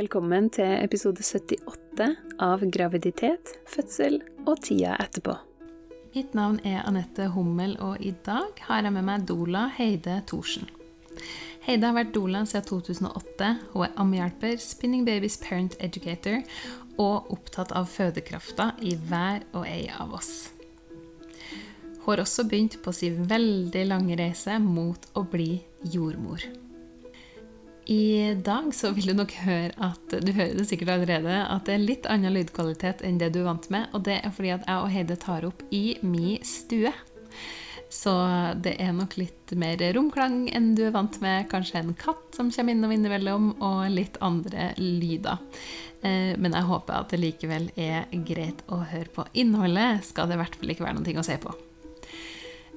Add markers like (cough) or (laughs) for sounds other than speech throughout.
Velkommen til episode 78 av Graviditet, fødsel og tida etterpå. Mitt navn er Anette Hummel, og i dag har jeg med meg Dola Heide Thorsen. Heide har vært doula siden 2008. Hun er ammehjelper, Spinning Babies Parent Educator og opptatt av fødekrafta i hver og ei av oss. Hun har også begynt på sin veldig lange reise mot å bli jordmor. I dag så vil du nok høre at du hører det sikkert allerede, at det er litt annen lydkvalitet enn det du er vant med. Og det er fordi at jeg og Heide tar opp i mi stue. Så det er nok litt mer romklang enn du er vant med. Kanskje en katt som kommer innom innimellom, og litt andre lyder. Eh, men jeg håper at det likevel er greit å høre på. Innholdet skal det i hvert fall ikke være noe å se på.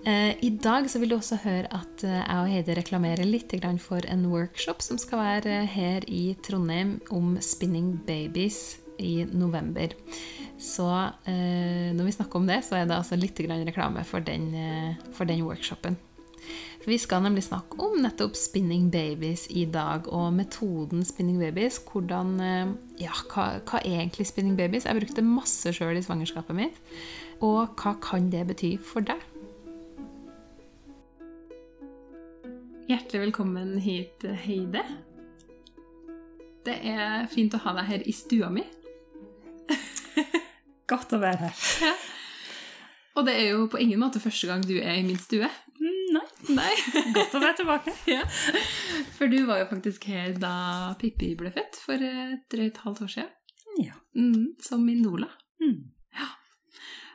Eh, I dag så vil du også høre at eh, jeg og Heidi reklamerer litt for en workshop som skal være her i Trondheim om spinning babies i november. Så eh, når vi snakker om det, så er det altså litt reklame for den, for den workshopen. For vi skal nemlig snakke om nettopp spinning babies i dag, og metoden spinning babies. Hvordan, ja, hva, hva er egentlig spinning babies? Jeg brukte masse sjøl i svangerskapet mitt. Og hva kan det bety for deg? Hjertelig velkommen hit, Heide. Det er fint å ha deg her i stua mi. (laughs) Godt å være her. Ja. Og det er jo på ingen måte første gang du er i min stue. Mm, nei. nei. (laughs) Godt å være tilbake. (laughs) ja. For du var jo faktisk her da Pippi ble født, for et drøyt halvt år siden. Ja. Mm, som min Nola. Mm.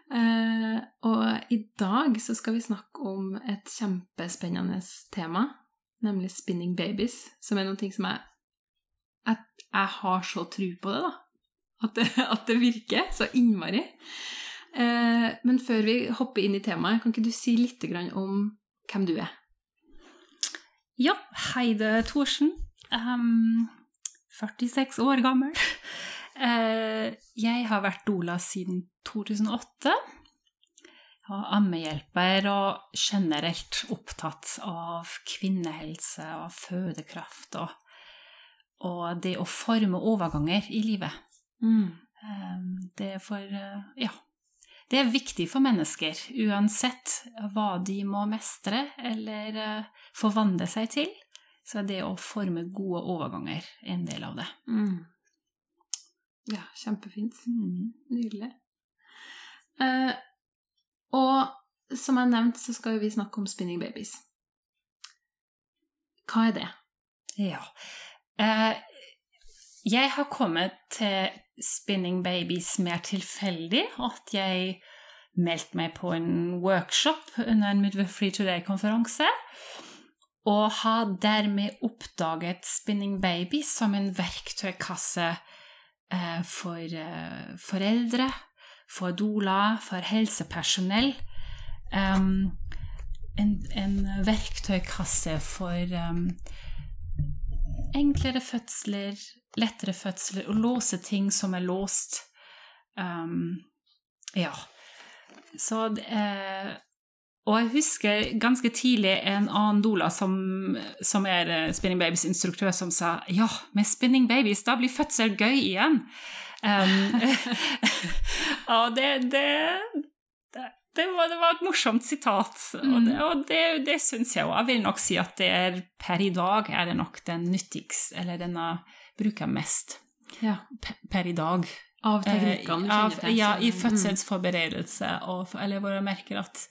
Uh, og i dag så skal vi snakke om et kjempespennende tema, nemlig spinning babies, som er noe som jeg at jeg har så tro på det, da. At det, (laughs) at det virker så innmari. Uh, men før vi hopper inn i temaet, kan ikke du si litt om hvem du er? Ja, Heide Thorsen. Um, 46 år gammel. Uh, jeg har vært doula siden 2008. Og ammehjelper og generelt opptatt av kvinnehelse og fødekraft og, og det å forme overganger i livet. Mm. Ehm, det er for Ja. Det er viktig for mennesker, uansett hva de må mestre eller eh, forvandle seg til. Så er det å forme gode overganger en del av det. Mm. Ja, kjempefint. Mm. Nydelig. Eh, og som jeg nevnte, så skal vi snakke om spinning babies. Hva er det? Ja. Eh, jeg har kommet til spinning babies mer tilfeldig. At jeg meldte meg på en workshop under en Midwifery Today-konferanse. Og har dermed oppdaget spinning babies som en verktøykasse for eh, foreldre, for doula, for helsepersonell. Um, en, en, verktøykasse for um, enklere fødsler, lettere fødsler, å låse ting som er låst. Um, ja. Så eh, Og jeg husker ganske tidlig en annen Dola som, som er eh, Spinning Babies instruktør, som sa ja, med Spinning Babies, da blir fødsel gøy igjen. Um, (laughs) og det, det, det, var, det, var, et morsomt sitat, mm. og det, og det, det syns jeg òg. Jeg vil nok si at det er per i dag er det nok den nyttigste, eller bruker jeg mest ja. per, i dag. Av teknikkene? Eh, ja, i mm. fødselsforberedelse, og, eller hvor jeg merker at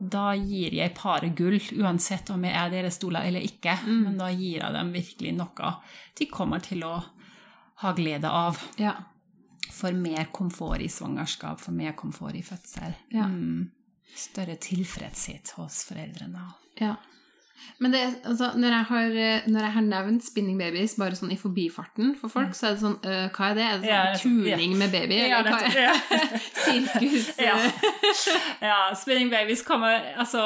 da gir jeg paret gull, uansett om jeg er deres stoler eller ikke. Mm. Men da gir jeg dem virkelig noe de kommer til å ha glede av. Ja for mer komfort i svangerskap, for mer komfort i fødsel. Ja. Mm. Større tilfredshet hos foreldrene. Ja. Men det, altså, når, jeg har, når, jeg har, nevnt spinning babies bare sånn i forbifarten for folk, mm. så er det sånn øh, Hva er det? Er det sånn ja, turning ja. med baby? Eller hva er det? (laughs) Sirkus? (laughs) ja. ja. Spinning babies kommer Altså,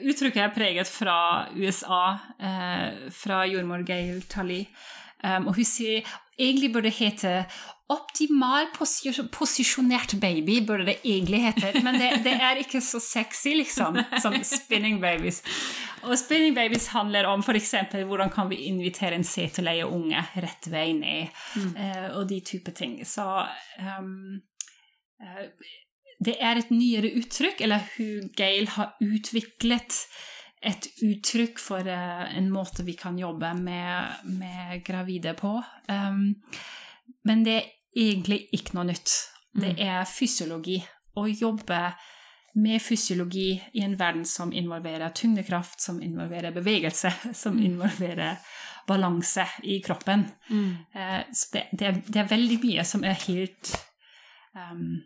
uttrykket er preget fra USA, eh, fra jordmor Gail Talley. Um, og hun sier egentlig burde hete Optimal posisjonert baby burde det egentlig hete, men det, det, er ikke så sexy liksom, som spinning babies. Og spinning babies handler om f.eks. hvordan kan vi invitere en seteleie unge rett vei ned, mm. uh, og de type ting. Så um, uh, det er et nyere uttrykk, eller hun Gail har utviklet et uttrykk for uh, en måte vi kan jobbe med, med gravide på. Um, men det er egentlig ikke noe nytt. Det mm. er fysiologi. Å jobbe med fysiologi i en verden som involverer tyngdekraft, som involverer bevegelse, (laughs) som mm. involverer balanse i kroppen. Mm. Uh, så det, det, er, det, er, veldig mye som er helt um,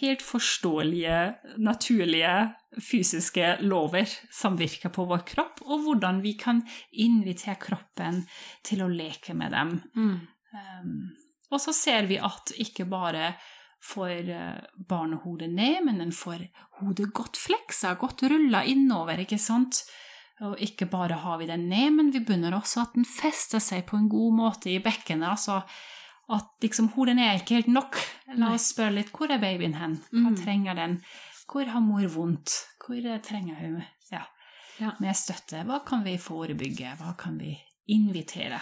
Helt forståelige, naturlige fysiske lover som virker på vår kropp, og hvordan vi kan invitere kroppen til å leke med dem. Mm. Um, og så ser vi at ikke bare får barnehodet ned, men den får hodet godt fleksa, godt rulla innover, ikke sant? Og ikke bare har vi den ned, men vi begynner også at den fester seg på en god måte i bekkenet. altså at liksom hodet ned er ikke helt nok. La oss spørre litt hvor er babyen hen? Hva mm. trenger den? Hvor har mor vondt? Hvor trenger hun ja, ja. med støtte? Hva kan vi forebygge? Hva kan vi invitere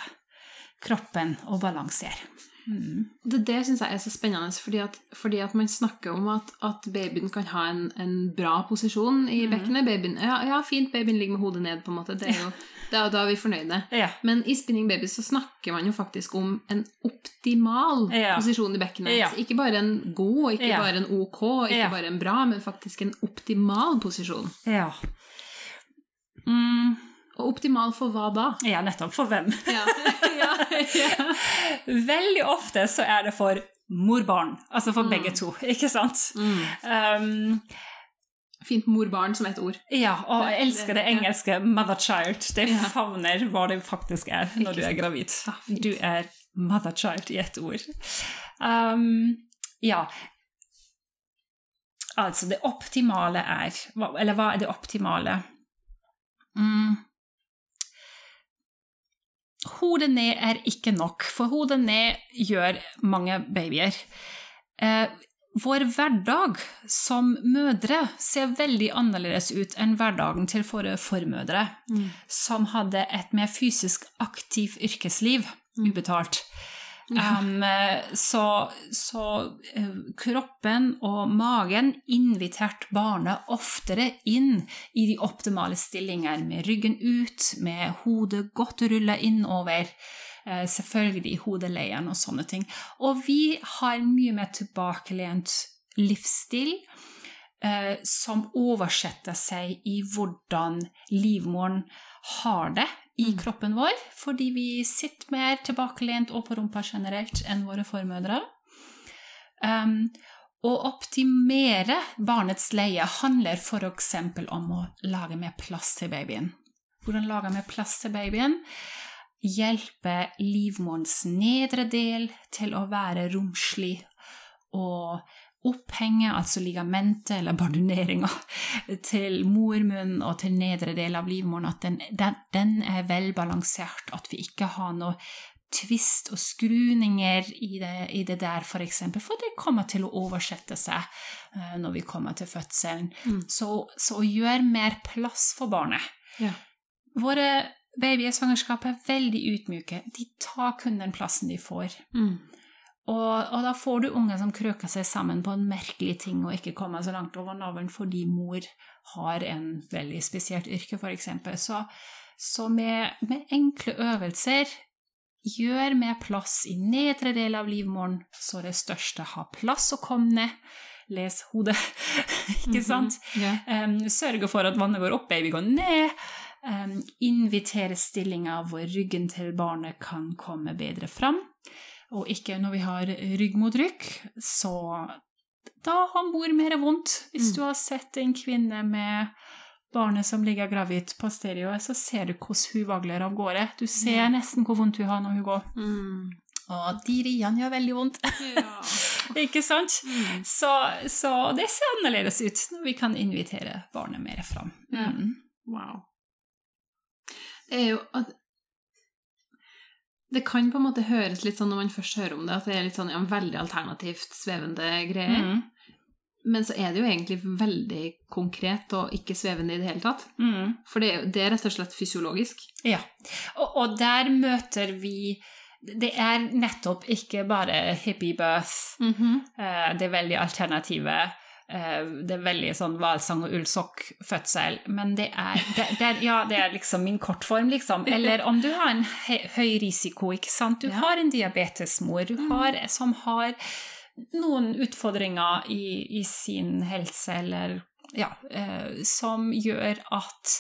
kroppen å balansere? Mm. Det, det syns jeg er så spennende, fordi at, fordi at man snakker om at, at babyen kan ha en, en bra posisjon i mm. bekkenet. Babyen, ja, ja, fint, babyen ligger med hodet ned, på en måte. Det er jo, (laughs) da, da er vi fornøyde. Ja. Men i Spinning Baby så snakker man jo faktisk om en optimal ja. posisjon i bekkenet. Ikke bare en god, ikke bare en ok, ikke bare en bra, men faktisk en optimal posisjon. Ja. Mm. Og optimal for hva da? Ja, nettopp. For hvem? Ja. (laughs) ja, (laughs) ja. Veldig ofte så er det for mor-barn. Altså for mm. begge to, (laughs) ikke sant? Mm. Um, Fint mor-barn som et ord. Ja, og jeg elsker det engelske 'mother-child'. Det ja. favner hva det faktisk er når du er gravid. Du er mother-child i ett ord. Um, ja. Altså, det optimale er Eller hva er det optimale? Mm. Hodet ned er ikke nok, for hodet ned gjør mange babyer. Eh, vår hverdag som mødre ser veldig annerledes ut enn hverdagen til våre formødre, mm. som hadde et mer fysisk aktivt yrkesliv, mm. Um, så, så uh, kroppen og magen inviterte barnet oftere inn i de optimale stillinger, med ryggen ut, med hodet godt rulla innover. Uh, selvfølgelig i hodeleiren og sånne ting. Og vi har mye mer tilbakelent livsstil. Som oversetter seg i hvordan livmoren har det i mm. kroppen vår, fordi vi sitter mer tilbakelent og på rumpa generelt enn våre formødre. Um, å optimere barnets leie handler f.eks. om å lage mer plass til babyen. Hvordan lager vi plass til babyen? Hjelpe livmorens nedre del til å være romslig og opphenget, altså ligamentet eller barduneringa, til mormunnen og til nedre del av livmoren, at den, den, den er velbalansert, at vi ikke har noe tvist og skruninger i det, i det der, for eksempel, for det kommer til å oversette seg uh, når vi kommer til fødselen. Mm. Så, så, å gjøre mer plass for barnet. Ja. Våre babyer i svangerskap er veldig utmyke. De tar kun den plassen de får. Mm. Og, og, da får du unger som krøker seg sammen på en merkelig ting og ikke kommer så langt over navlen fordi mor har en veldig spesielt yrke, f.eks. Så, så med, med, enkle øvelser gjør med plass i nedre del av livmoren, så det største har plass å komme ned. Les hodet, (laughs) ikke sant? Mm -hmm. yeah. um, sørge for at vannet går opp, baby går ned. Um, invitere stillinger hvor ryggen til barnet kan komme bedre fram og ikke når vi har rygg mot rygg, så da har mor mer vondt. Hvis mm. du har sett en kvinne med barnet som ligger gravid på stereoet, så ser du hvordan hun vagler av gårde. Du ser nesten hvor vondt hun har når hun går. Mm. Og de riene gjør veldig vondt. Ja. (laughs) ikke sant? Mm. Så, så, det ser annerledes ut når vi kan invitere barnet mer fram. Ja. Mm. Wow. Det er jo at Det kan på en måte høres litt sånn når man først hører om det, at det er litt sånn ja, veldig alternativt svevende greier. Mm. Men så er det jo egentlig veldig konkret og ikke svevende i det hele tatt. Mm. For det det er rett og slett fysiologisk. Ja. Og, og der møter vi Det er nettopp ikke bare hippie birth, eh, det er veldig alternative. Eh, Det er veldig sånn hvalsang og ullsokk-fødsel, men det er, det, det er Ja, det er liksom min kortform, liksom. Eller om du har en høy, risiko, ikke sant. Du Ja. har en diabetesmor du har, som har noen utfordringer i, i sin helse, eller ja, eh, som gjør at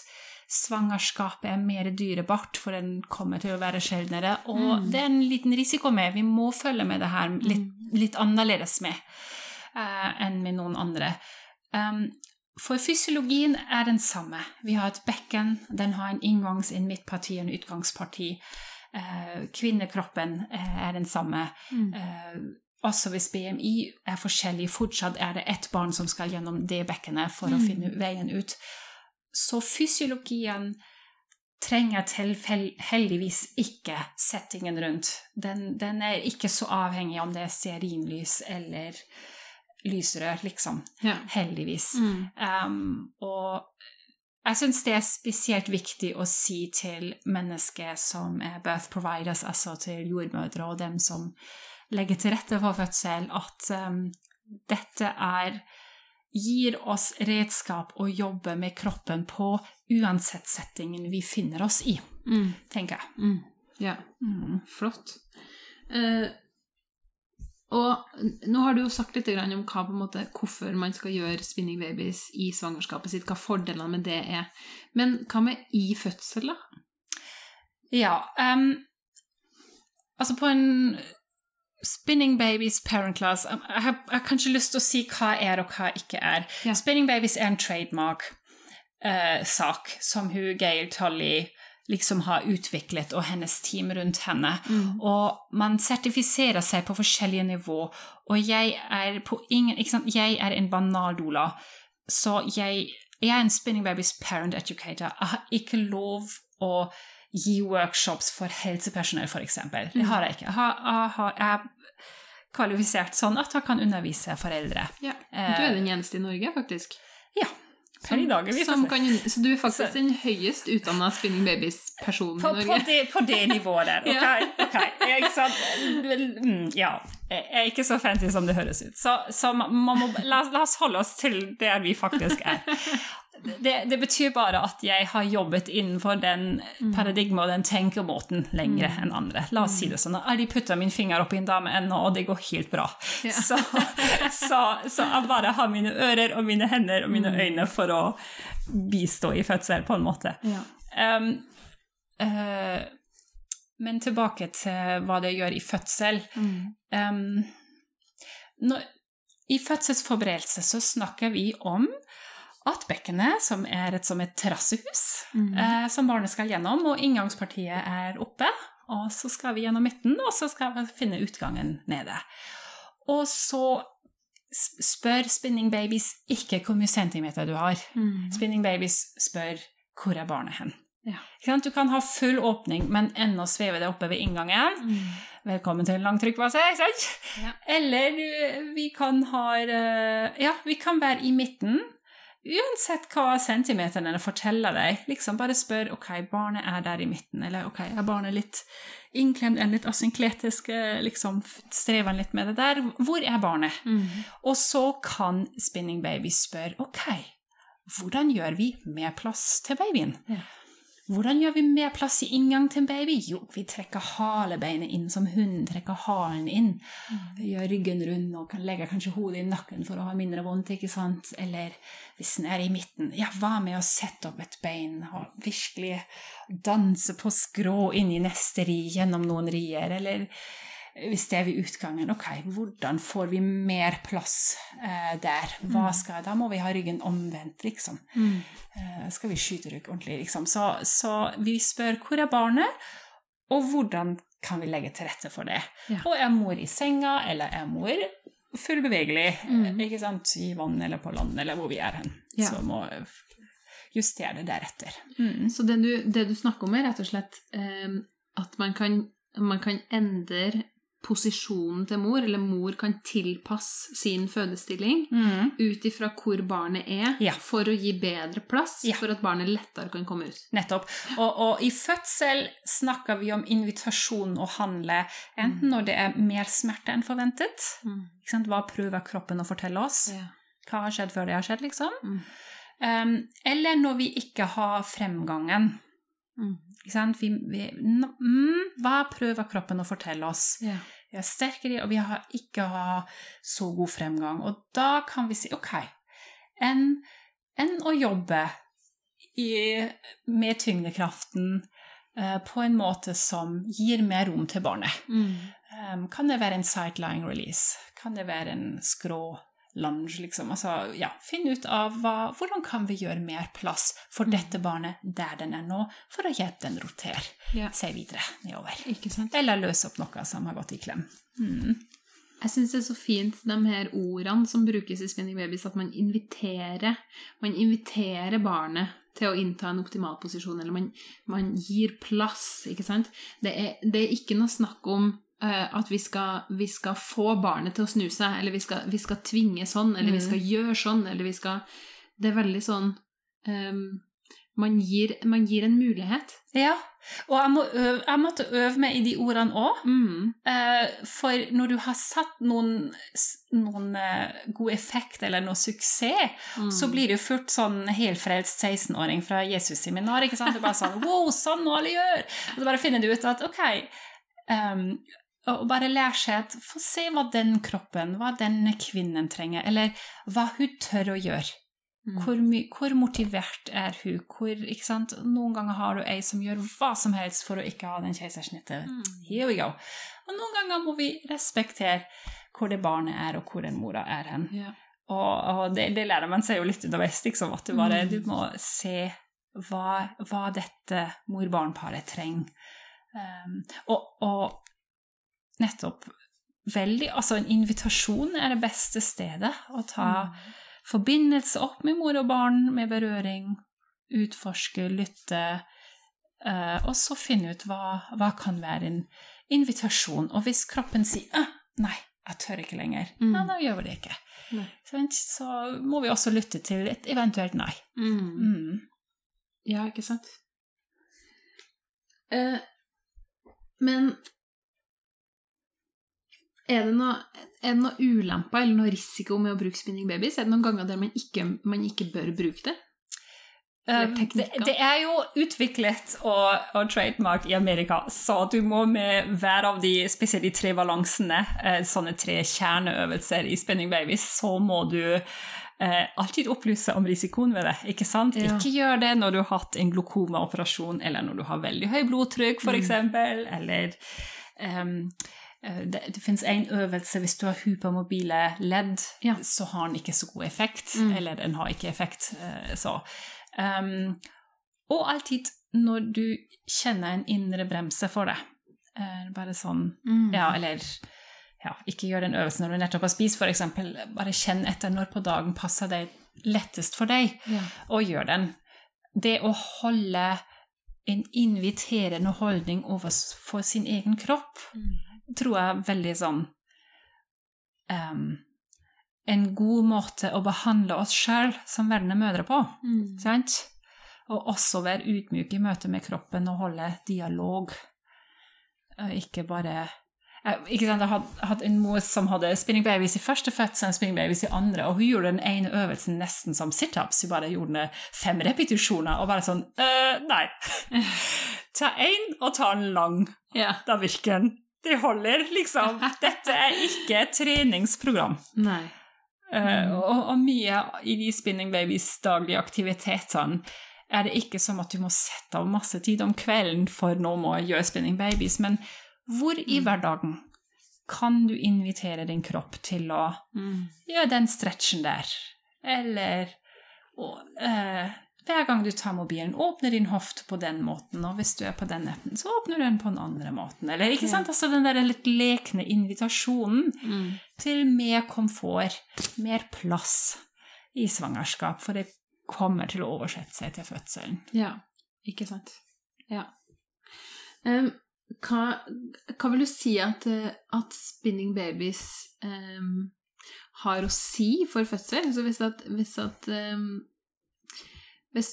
svangerskapet er mer dyrebart, for den kommer til å være sjeldnere. Og det er en liten risiko med. Vi må følge med det her litt, litt annerledes med enn med noen andre. For fysiologien er den samme. Vi har et bekken, den har en inngangs-, en midtparti og en utgangsparti. Eh, kvinnekroppen eh, er den samme. Eh, også hvis BMI er forskjellig, fortsatt er det ett barn som skal gjennom det bekkenet for å finne veien ut. Så fysiologien trenger heldigvis ikke settingen rundt. Den, den er ikke så avhengig om det er stearinlys eller lysrør, liksom. Ja. Heldigvis. Mm. Um, og jeg syns det er spesielt viktig å si til mennesker som er birth providers, altså til jordmødre og dem som legger til rette for fødsel, at um, dette er gir oss redskap å jobbe med kroppen på uansett settingen vi finner oss i, Mm. tenker jeg. Mm. Ja. Mm. Flott. Eh, og nå har du jo sagt litt om hva, på en måte, hvorfor man skal gjøre spinning babies i svangerskapet sitt, hva fordelene med det er. Men hva med i fødsel, da? Ja, um, altså på en Spinning Babies Parent Class Jeg har, jeg har kanskje lyst til å si hva er og hva ikke er. Ja. Spinning Babies er en trademark-sak som hun Gail Tully liksom har utviklet, og hennes team rundt henne. Og man sertifiserer seg på forskjellige nivå, og jeg er på ingen ikke sant? Jeg er en banaldoula, så jeg, jeg er en Spinning Babies Parent Educator. Jeg har ikke lov å gi workshops for helsepersonell, f.eks. Det har jeg ikke. Jeg, har, jeg, har, jeg er kvalifisert sånn at jeg kan undervise foreldre. Ja. Eh, Du er den eneste i Norge, faktisk. Ja. Per i dag er vi som kan, så du er faktisk Så- den høyest utdanna spinning babies-personen på, Norge? på, det, på det (laughs) nivået der. Ok, okay. Jeg? Vel, mm, ja. Jeg er ikke så fancy som det høres ut. Så, så man må, la, la oss holde oss til der vi faktisk er. (laughs) Det, det betyr bare at jeg har jobbet innenfor den paradigmet og den tenkemåten lenger enn andre. La oss si det sånn. Jeg putter putta min finger opp i en dame ennå, og det går helt bra. Ja. Så, så, så jeg bare har mine ører og mine hender og mine øyne for å bistå i fødsel, på en måte. Ja. Um, uh, men tilbake til hva det gjør i fødsel. Um, når, I fødselsforberedelse så snakker vi om at bekkenet, som er et, som et terrassehus, eh, som barnet skal gjennom, og inngangspartiet er oppe, og så skal vi gjennom midten, og så skal vi finne utgangen nede. Og så spør spinning babies ikke hvor mye centimeter du har. Mm. Spinning babies spør hvor er barnet hen. Ja. Du kan ha full åpning, men ennå sveve det oppe ved inngangen. Velkommen til en lang trykkbase. ikke sant? Ja. Eller vi kan ha eh, Ja, vi kan være i midten. Uansett hva centimeterne forteller deg. liksom Bare spør ok, barnet er der i midten, eller ok, er barnet litt innklemt en litt asynkletisk, eh, liksom strever litt med det der. Hvor er barnet? Mm. Og så kan Spinning Baby spørre ok, hvordan gjør vi med plass til babyen? Ja. Hvordan gjør vi mer plass i inngang til en baby? Jo, vi trekker halebeinet inn som hunden trekker halen inn. Vi gjør ryggen rund og kan legge kanskje hodet i nakken for å ha mindre vondt. ikke sant? Eller hvis den er i midten, ja, hva med å sette opp et bein og virkelig danse på skrå inn i neste ri gjennom noen rier? Eller hvis det er ved utgangen, ok, hvordan får vi mer plass eh, der? Hva skal, Da må vi ha ryggen omvendt, liksom. Mm. Eh, skal vi skyte rygg ordentlig, liksom. Så, så vi spør hvor er barnet, og hvordan kan vi legge til rette for det? Ja. Og er mor i senga, eller er mor fullbevegelig, Mm. ikke sant, i vann eller på land, eller hvor vi er hen? Ja. Så må justere det deretter. Mm. Så det du, det du snakker om, er rett og slett eh, at man kan man kan endre posisjonen til mor, eller mor kan tilpasse sin fødestilling Mm. ut ifra hvor barnet er, Ja. for å gi bedre plass, Ja. for at barnet lettere kan komme ut. Nettopp. Og, og i fødsel snakker vi om invitasjon å handle, enten når det er mer smerte enn forventet. Sant? Hva prøver kroppen å fortelle oss? Ja. Hva har skjedd før det har skjedd, liksom? Mm. Um, eller når vi ikke har fremgangen. Mm. Vi, vi, mm, hva prøver kroppen å fortelle oss? Yeah. Vi er sterkere, og vi har ikke så god fremgang. Og da kan vi si OK, enn en å jobbe i, med tyngdekraften eh, på en måte som gir mer rom til barnet. Mm. Um, kan det være en sideline release? Kan det være en skrå lunge? Liksom? Altså, ja, Finn ut av hva, hvordan kan vi gjøre mer plass for dette barnet der den er nå, for å hjelpe den rotere Ja. seg videre nedover. Eller løse opp noe som har gått i klem. Mm. Jeg syns det er så fint, de her ordene som brukes i Spinning Babies, at man inviterer, man inviterer barnet til å innta en optimal posisjon, eller man, man gir plass, ikke sant? Det er, det er ikke noe snakk om at vi skal, vi skal få barnet til å snu seg, eller vi skal, vi skal tvinge sånn, eller vi Mm. skal gjøre sånn, eller vi skal Det er veldig sånn um, man, gir, man gir en mulighet. Ja, og jeg, må øve, jeg måtte øve meg i de ordene òg. Mm. Uh, for når du har satt noen, noen uh, god effekt eller noe suksess, Mm. så blir du fort sånn helfrelst 16-åring fra Jesus-seminar. ikke sant? Er bare sånn (laughs) Wow, sånn må alle gjøre! Og så bare finner du ut at ok ehm, Og bare lære seg at Få se hva den kroppen, hva denne kvinnen trenger, eller hva hun tør å gjøre. Mm. Hvor, hvor motivert er hun? Hvor? Noen ganger har du ei som gjør hva som helst for å ikke ha den keisersnittet. Mm. Here we go. Og noen ganger må vi respektere hvor det barnet er, og hvor den mora er hen. Ja. Og, og det, det lærer man seg jo litt underveis, liksom, at du bare Mm. du må se hva, hva dette mor-barn-paret trenger. Um, og, og nettopp veldig Altså, en invitasjon er det beste stedet å ta Mm. forbindelse opp med mor og barn, med berøring, utforske, lytte, uh, og så finne ut hva, hva kan være en invitasjon. Og hvis kroppen sier «Ah, 'nei, jeg tør ikke lenger', Mm. ja, da gjør vi det ikke. Nei. Så må vi også lytte til et eventuelt nei. Mm. Mm. Ja, ikke sant? Eh, men er det, noe, det noe ulemper eller noe risiko med å bruke spinning babies? Er det noen ganger der man ikke, man ikke bør bruke det? Um, det, det er jo utviklet og, og trademark i Amerika, så du må med hver av de, spesielt de tre balansene, eh, sånne tre kjerneøvelser i Spinning Babies, så må du eh, alltid opplyse om risikoen ved det. Ikke sant? Ja. Ikke gjør det når du har hatt en glokomaoperasjon, eller når du har veldig høy blodtrykk, for Mm. eller eh, det, det finnes en øvelse hvis du har hypermobile ledd, Ja. så har den ikke så god effekt. Mm. Eller den har ikke effekt. eh, så. Um, og alltid når du kjenner en indre bremse for det. Eh, bare sånn Mm. Ja, eller ja, ikke gjør den øvelsen når du nettopp har spist, f.eks. Bare kjenn etter når på dagen passer det lettest for deg, Ja. og gjør den. Det å holde en inviterende holdning overfor sin egen kropp Mm. Tror jeg veldig sånn um, En god måte å behandle oss sjøl som verdende mødre på. Mm. Sant? Og også være ydmyk i møte med kroppen og holde dialog. Eh, Ikke bare Eh, ikke sant, Jeg hadde, hadde en mor som hadde spinning babies i første fødsel og spinning babies i andre, og hun gjorde den ene øvelsen nesten som situps. Hun bare gjorde den fem repetisjoner og bare sånn «Øh, Nei. (laughs) Ta én og ta den lang. ja. Da virker den. Det holder, liksom. Dette er ikke et treningsprogram. Nei. Uh, og, og mye i de Spinning Babies daglige aktivitetene er det ikke som at du må sette av masse tid om kvelden for nå må jeg gjøre Spinning Babies, men hvor i hverdagen kan du invitere din kropp til å Mm. gjøre den stretchen der? Eller og, eh, hver gang du tar mobilen, åpner din hofte på den måten, og hvis du er på den appen, så åpner du den på den andre måten. Eller ikke sant? Altså den der litt lekne invitasjonen Mm. til mer komfort, mer plass i svangerskap, for det kommer til å oversette seg til fødselen. Ja, ikke sant. Ja. Um, hva, hva, vil du si at, at spinning babies um, har å si for fødsel? Altså hvis at, hvis, at, um, hvis,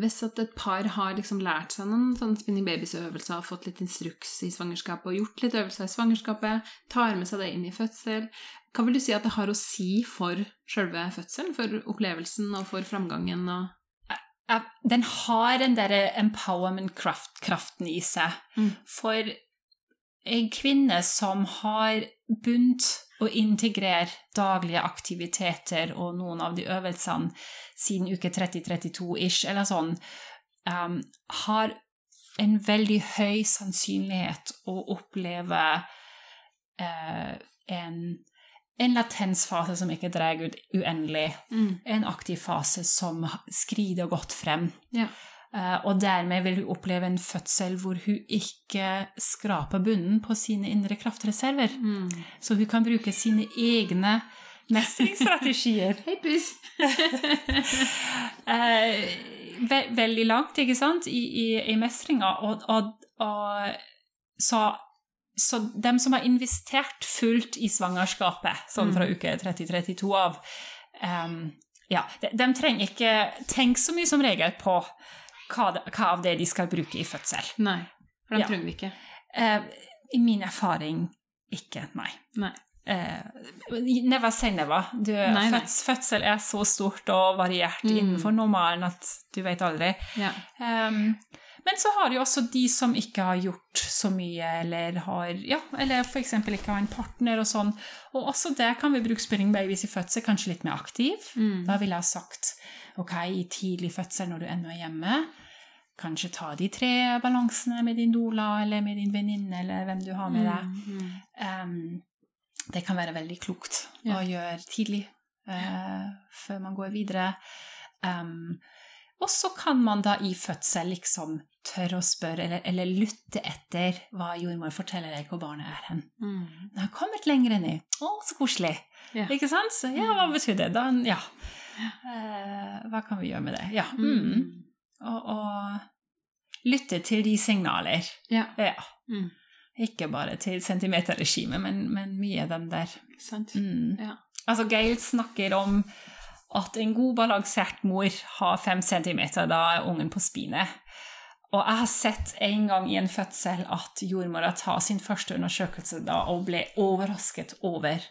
hvis at et par har liksom lært seg noen sånne spinning babies-øvelser, fått litt instruks i svangerskapet og gjort litt øvelser i svangerskapet, tar med seg det inn i fødsel, hva vil du si at det har å si for selve fødselen? For opplevelsen og for framgangen? og den har den derre empowerment-kraften i seg. Mm. For en kvinne som har begynt å integrere daglige aktiviteter og noen av de øvelsene siden uke 30-32-ish, eller sånn, um, har en veldig høy sannsynlighet å oppleve uh, en en latensfase som ikke drar ut uendelig. Mm. En aktiv fase som skrider godt frem. Ja. Uh, og dermed vil hun oppleve en fødsel hvor hun ikke skraper bunnen på sine indre kraftreserver. Mm. Så hun kan bruke sine egne mestringsstrategier. Hei, puss! (laughs) uh, ve veldig langt, ikke sant, i, i, i mestringa. Og, og, og, så så dem som har investert fullt i svangerskapet, sånn fra mm. uke 30-32 av um, ja, de, de, trenger ikke tenke så mye som regel på hva, det, hva, av det de skal bruke i fødsel. Nei, for de ja. trenger det ikke. Eh, I min erfaring ikke, nei. nei. Eh, never say never. Du, nei, føds, fødsel er så stort og variert mm. innenfor normalen at du vet aldri. Ja. Um, men så har du også de som ikke har gjort så mye, eller har ja, eller f.eks. ikke har en partner og sånn. Og også der kan vi bruke spinning babies i fødsel, kanskje litt mer aktiv. Mm. Da ville jeg sagt ok, i tidlig fødsel når du ennå er hjemme, kanskje ta de tre balansene med din doula eller med din venninne eller hvem du har med deg. Mm. Mm. Um, det kan være veldig klokt ja. å gjøre tidlig uh, før man går videre. Um, og så kan man da i fødsel liksom tørre å spørre eller, eller, lytte etter hva jordmor forteller deg hvor barnet er hen. Mm. Den har kommet lenger ned. Å, så koselig! Ja. Ikke sant? Så, ja, hva mm. betyr det? Da, ja. Eh, hva kan vi gjøre med det? Ja. Mm. mm. Og, og, lytte til de signaler. Ja. ja. Mm. Ikke bare til centimeterregimet, men, men mye den der. Sant. Mm. Ja. Altså, Gail snakker om at en god balansert mor har fem centimeter da er ungen på spinet. Og jeg har sett en gang i en fødsel at jordmora tar sin første undersøkelse da og ble overrasket over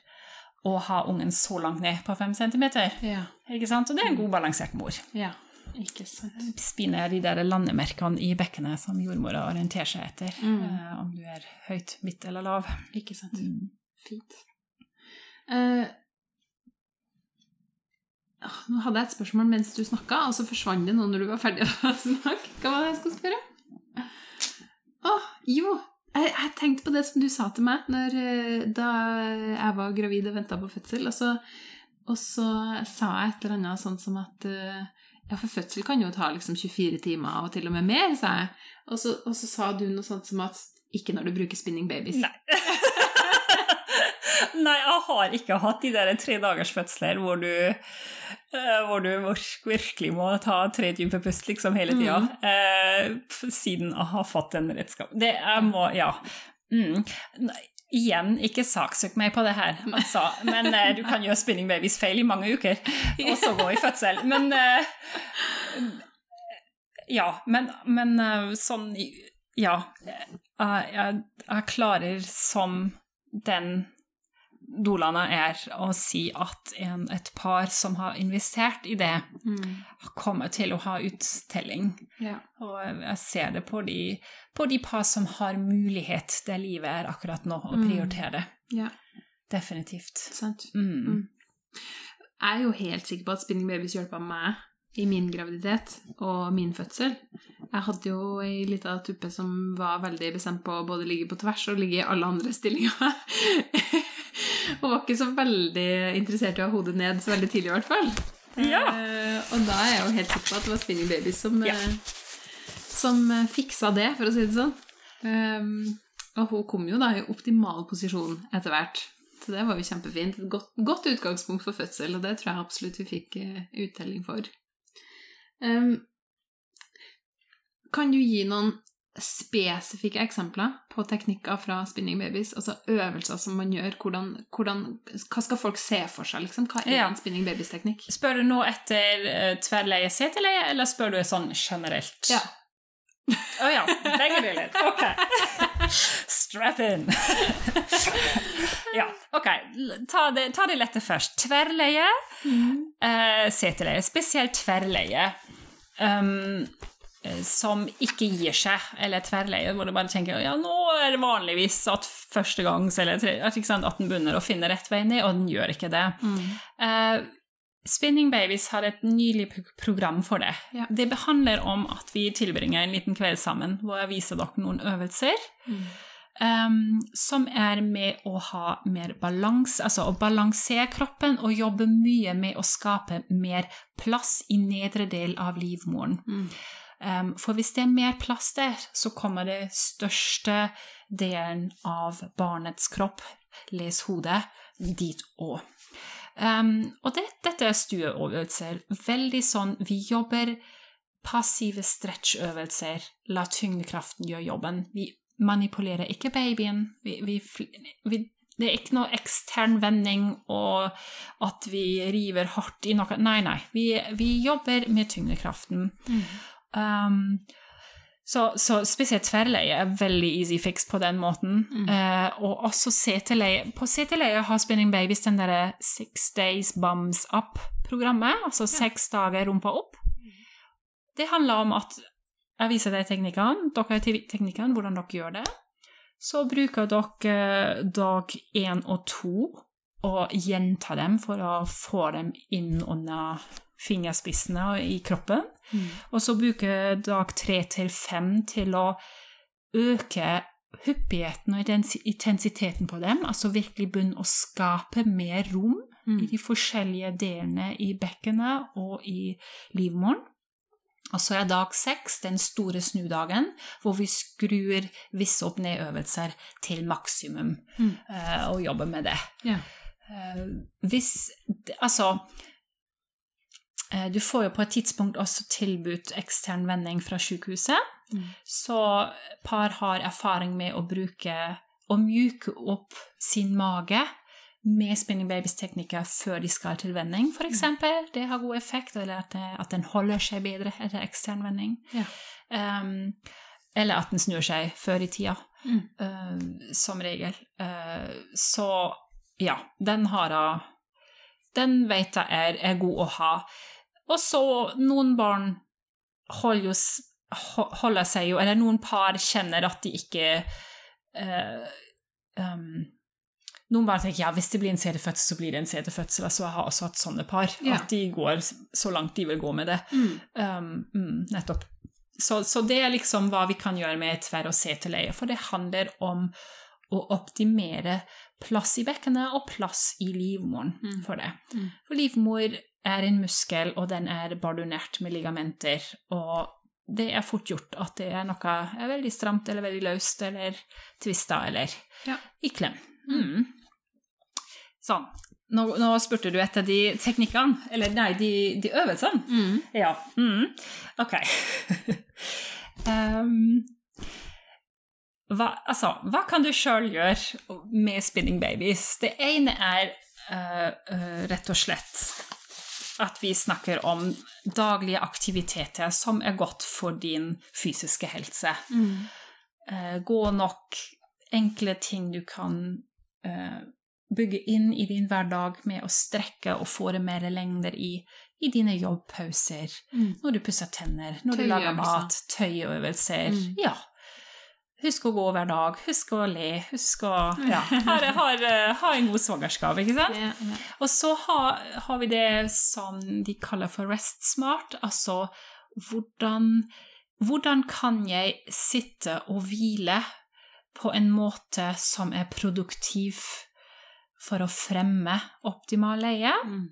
å ha ungen så langt ned på fem centimeter. Ja. Ikke sant? Og det er en god balansert mor. Ja, ikke sant. Spinet er de der landemerkene i bekkenet som jordmora orienterer seg etter. Mm. Uh, om du er høyt, midt eller lav. Ikke sant. Mm. Fint. Uh, nå hadde jeg et spørsmål mens du snakka, og så forsvant det nå når du var ferdig (laughs) å snakke. Hva var det jeg skulle spørre? Å, jo. Jeg, jeg, tenkte på det som du sa til meg når, eh, da jeg var gravid og venta på fødsel. Og så, og så, sa jeg et eller annet sånn som at eh, ja, for fødsel kan jo ta liksom 24 timer, og til og med mer, sa jeg. Og så, og så sa du noe sånt som at ikke når du bruker spinning babies. Nei. (laughs) Nei, jeg har ikke hatt de der tre dagers fødsler hvor du, uh, hvor du virkelig må ta tre dype pust liksom hele tida, mm. uh, siden jeg har fått den redskapen. Det jeg må Ja. Mm. Igjen, ikke saksøk meg på det her, altså. Men uh, du kan gjøre spinning babies feil i mange uker, og så gå i fødsel. Men Ja, men, men sånn Ja. Jeg, jeg, jeg klarer som den Dolana er å si at en, et par som har investert i det, mm. kommer til å ha uttelling. Ja. Og jeg ser det på de, på de, par som har mulighet der livet er akkurat nå, å mm. prioritere Mm. Ja. Definitivt. Sant. Mm. mm. Jeg er jo helt sikker på at Spinning Babies hjelpa meg i min graviditet og min fødsel. Jeg hadde jo ei lita tuppe som var veldig bestemt på å både ligge på tvers og ligge i alle andre stillinger. (laughs) (laughs) og var ikke så veldig interessert i å ha hodet ned så veldig tidlig, i hvert fall. Ja. Uh, og da er jeg jo helt sikker på at det var Spinning Babies som, ja. uh, som uh, fiksa det, for å si det sånn. Um, og hun kom jo da i optimal posisjon etter hvert. Så det var jo kjempefint. Et godt, godt, utgangspunkt for fødsel, og det tror jeg absolutt vi fikk uttelling for. Um, kan du gi noen spesifikke eksempler på teknikker fra spinning babies? Altså øvelser som man gjør? Hvordan, hvordan, hva skal folk se for seg? Liksom? Hva er Ja. en spinning babies-teknikk? Spør du nå etter uh, tverrleie seteleie, eller spør du sånn generelt? Ja. Å ja. Begge deler. Ok. Strap in. ja, ok. Ta det, ta det lette først. Tverrleie, uh, seteleie. Spesielt tverrleie. Um, som ikke gir seg, eller tverrleie, hvor du bare tenker ja, nå er det vanligvis at første gangs, eller ikke sant, at den begynner å finne rett vei ned, og den gjør ikke det. Eh, Spinning Babies har et nylig program for det. Ja. Det behandler om at vi tilbringer en liten kveld sammen, hvor jeg viser dere noen øvelser. Um, som er med å ha mer balanse, altså å balansere kroppen og jobbe mye med å skape mer plass i nedre del av livmoren. Um, for hvis det er mer plass der, så kommer det største delen av barnets kropp, les hodet, dit òg. Og det, dette er stueøvelser. Veldig sånn Vi jobber passive stretchøvelser. La tyngdekraften gjøre jobben. Vi manipulerer ikke babyen. Vi, vi, vi, det er ikke noe ekstern vending og at vi river hardt i noe. Nei, nei. Vi, jobber med tyngdekraften. Um, så, så spesielt tverrleie er veldig easy fix på den måten. Eh, og også seteleie. På seteleie har Spinning Babies den derre Six Days Bums Up-programmet, altså seks dager rumpa opp. Det handler om at jeg viser deg teknikkene, dere te- teknikkene, hvordan dere gjør det. Så bruker dere eh, dag én og to og gjenta dem for å få dem inn under fingerspissene i kroppen. Og så bruker dag tre til fem til å øke hyppigheten og intensiteten på dem, altså virkelig begynne å skape mer rom i de forskjellige delene i bekkenet og i livmoren. Og så er dag seks den store snudagen, hvor vi skrur visse opp-ned-øvelser til maksimum eh, og jobber med det. Ja. Eh, hvis Altså Du får jo på et tidspunkt også tilbudt ekstern vending fra sykehuset. Mm. Så par har erfaring med å bruke og mjuke opp sin mage med spinning babies-teknikker før de skal til vending, f.eks. eksempel. Det har god effekt, eller at, det, at den holder seg bedre etter ekstern vending. Ja. Um, eller at den snur seg før i tida, Mm. uh, som regel. Uh, så ja, den har jeg Den vet jeg er, er god å ha. Og så noen barn holder, jo, holder seg jo Eller noen par kjenner at de ikke uh, um, noen bare tenker ja, hvis det blir en CD-fødsel, så blir det en CD-fødsel. Altså, jeg har også hatt sånne par. Ja. At de går så langt de vil gå med det. Mm. Um, mm, nettopp. Så, så det er liksom hva vi kan gjøre med tverr- og seteleie, for det handler om å optimere plass i bekkenet og plass i livmoren Mm. for det. Mm. For livmor er en muskel, og den er bardonert med ligamenter, og det er fort gjort at det er noe er veldig stramt eller veldig løst eller tvista eller Ja. i klem. Mm. Sånn. Nå, nå spurte du etter de teknikkene, eller nei, de, de øvelsene. Mm. Ja. Mm. Ok. (laughs) Ehm, hva, altså, hva kan du sjøl gjøre med spinning babies? Det ene er uh, rett og slett at vi snakker om daglige aktiviteter som er godt for din fysiske helse. Mm. Uh, gå nok enkle ting du kan uh, bygge inn i din hverdag med å strekke og få det mer lengder i, i dine jobbpauser, Mm. når du pusser tenner, når du lager mat, tøyøvelser. Mm. Ja. Husk å gå hver dag, husk å le, husk å ja, ha, har, ha en god svangerskap, ikke sant? Ja, ja. Og så har, har vi det som de kaller for rest smart, altså hvordan, hvordan kan jeg sitte og hvile på en måte som er produktiv for å fremme optimal leie, Mm.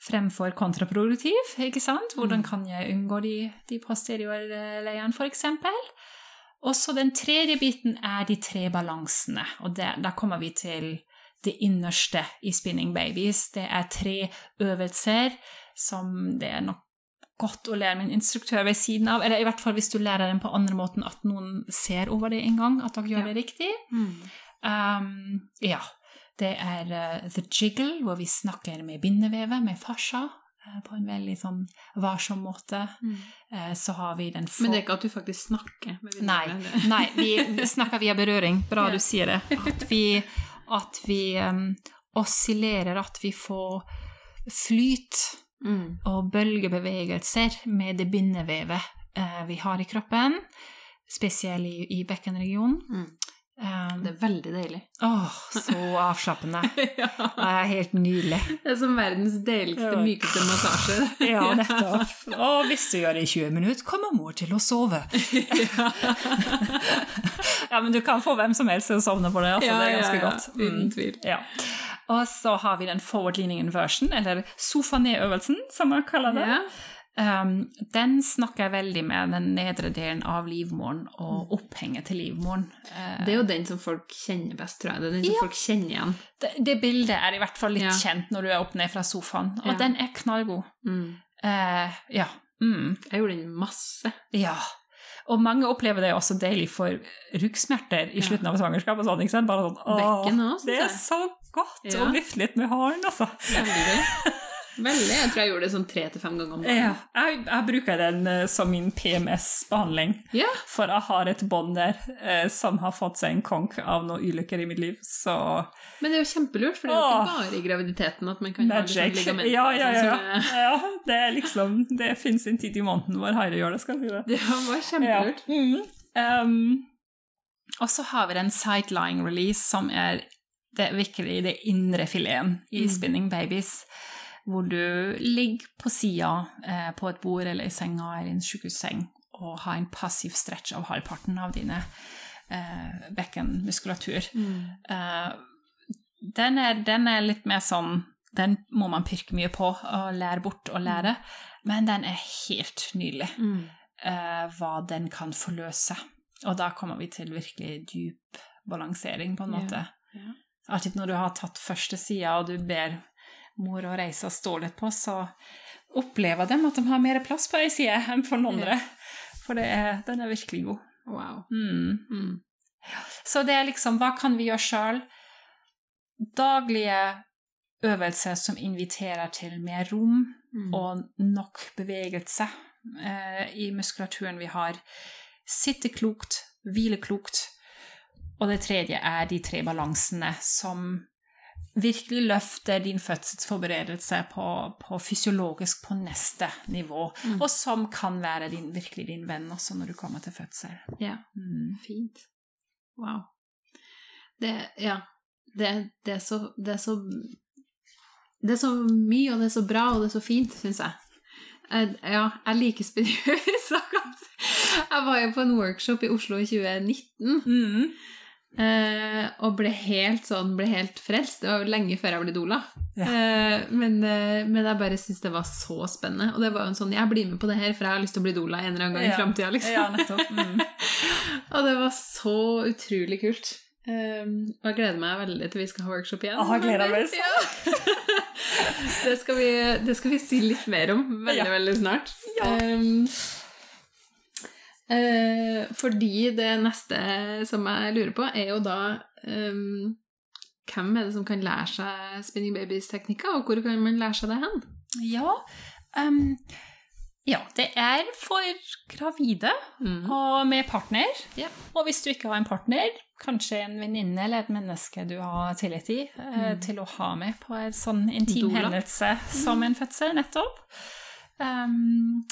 fremfor kontraproduktiv, ikke sant? Hvordan Mm. kan jeg unngå de, de posteriorleiene, for eksempel? Og så den tredje biten er de tre balansene, og det, da kommer vi til det innerste i Spinning Babies. Det er tre øvelser som det er nok godt å lære min instruktør ved siden av. Eller i hvert fall hvis du lærer den på andre måten at noen ser over det en gang, at dere gjør Ja. det riktig. Mm. Um, ja. Det er uh, The Jiggle, hvor vi snakker med bindevevet, med fascia, på en veldig sånn varsom måte. Eh, så har vi den få... Men det er ikke at du faktisk snakker med Nei, (laughs) nei vi snakker via berøring. Bra Ja. du sier det. At vi, at vi um, oscillerer, at vi får flyt Mm. og bølgebevegelser med det bindevevet uh, vi har i kroppen, spesielt i, i bekkenregionen. Mm. Um, Det er veldig deilig. Åh, så avslappende. (laughs) ja. Det er helt nydelig. Det er som verdens deiligste, Ja. mykeste massasje. (laughs) Ja, nettopp. (laughs) Og hvis du gjør det i 20 minutter, kommer mor til å sove. ja, men du kan få hvem som helst til å sovne på det. Altså, det er ganske godt. Mm. Uten tvil. Ja. Og så har vi den forward-leaning inversion, eller sofa-ned-øvelsen, som man kaller det. Um, den snakker jeg veldig med den nedre delen av livmoren og opphenget til livmoren. Uh, Det er jo den som folk kjenner best, tror jeg. Det er den som Ja. folk kjenner igjen. det, det bildet er i hvert fall litt Ja. kjent når du er opp ned fra sofaen, og Ja. den er knallgod. Mm. Uh, ja. Mm. Jeg gjorde den masse. Ja. Og mange opplever det også deilig for ryggsmerter i slutten av svangerskap. sånn, ikke sant? Bare sånn, Det er så godt å vifte litt med haren, altså. Veldig. (laughs) Veldig. Jeg tror jeg gjorde det sånn tre til fem ganger om dagen. Ja, jeg, jeg bruker den uh, som min PMS-behandling. Ja. For jeg har et bånd der uh, som har fått seg en konk av noen ulykker i mitt liv. Så Men det er jo kjempelurt, for det er jo ikke bare i graviditeten at man kan ha litt sånn magic. ligamenter. Ja, ja, ja. ja. er- ja det er liksom Det fins en tid i måneden hvor Haire gjør det, skal jeg si det. (laughs) Det var kjempelurt. Ja. Mm. Um, og så har vi den sightlying release, som er det virkelig det indre fileten i Mm. Spinning Babies. Hvor du ligger på sida eh, på et bord eller i senga eller i en sykehusseng og har en passiv stretch av halvparten av dine eh, bekkenmuskulatur. Mm. Eh, den, er, den er litt mer sånn Den må man pirke mye på og lære bort og lære, men den er helt nydelig Mm. eh, hva den kan forløse. Og da kommer vi til virkelig dyp balansering, på en Ja, måte. ja. Alltid når du har tatt første sida, og du ber mor og Reisa står litt på, så opplever de at de har mer plass på ei side enn på den andre. For det er, den er virkelig god. Wow. Mm. Mm. Så det er liksom Hva kan vi gjøre sjøl? Daglige øvelser som inviterer til mer rom Mm. og nok bevegelse eh, i muskulaturen vi har. Sitte klokt, hvile klokt. Og det tredje er de tre balansene som virkelig løfter din fødselsforberedelse på, på fysiologisk på neste nivå, Mm. og som kan være din, virkelig din venn også når du kommer til fødsel. Ja. Mm. Fint. Wow. Det, ja. Det, det, er så, det er så Det er så mye, og det er så bra, og det er så fint, syns jeg. jeg. Ja, jeg liker spinningsaker. (laughs) Jeg var jo på en workshop i Oslo i 2019 Mm. Eh, og ble helt sånn, ble helt frelst. Det var jo lenge før jeg ble doula. Ja. Eh, men, eh, men jeg bare syntes det var så spennende. Og det var jo en sånn Jeg blir med på det her, for jeg har lyst til å bli doula en eller annen gang Ja. i framtida, liksom. Ja. Mm. (laughs) Og det var så utrolig kult. Um, og jeg gleder meg veldig til vi skal ha workshop igjen. Ah, gleder meg så. Ja. (laughs) det, skal vi, det skal vi si litt mer om veldig, veldig snart. Um, eh, fordi det neste som jeg lurer på, er jo da um, Hvem er det som kan lære seg Spinning Babies-teknikker, og hvor kan man lære seg det hen? Ja, um, ja, det er for gravide Mm. og med partner. Yeah. Og hvis du ikke har en partner, kanskje en venninne eller et menneske du har tillit i, eh, Mm. til å ha med på en sånn intim Dola. hendelse som en fødsel, nettopp. Ehm,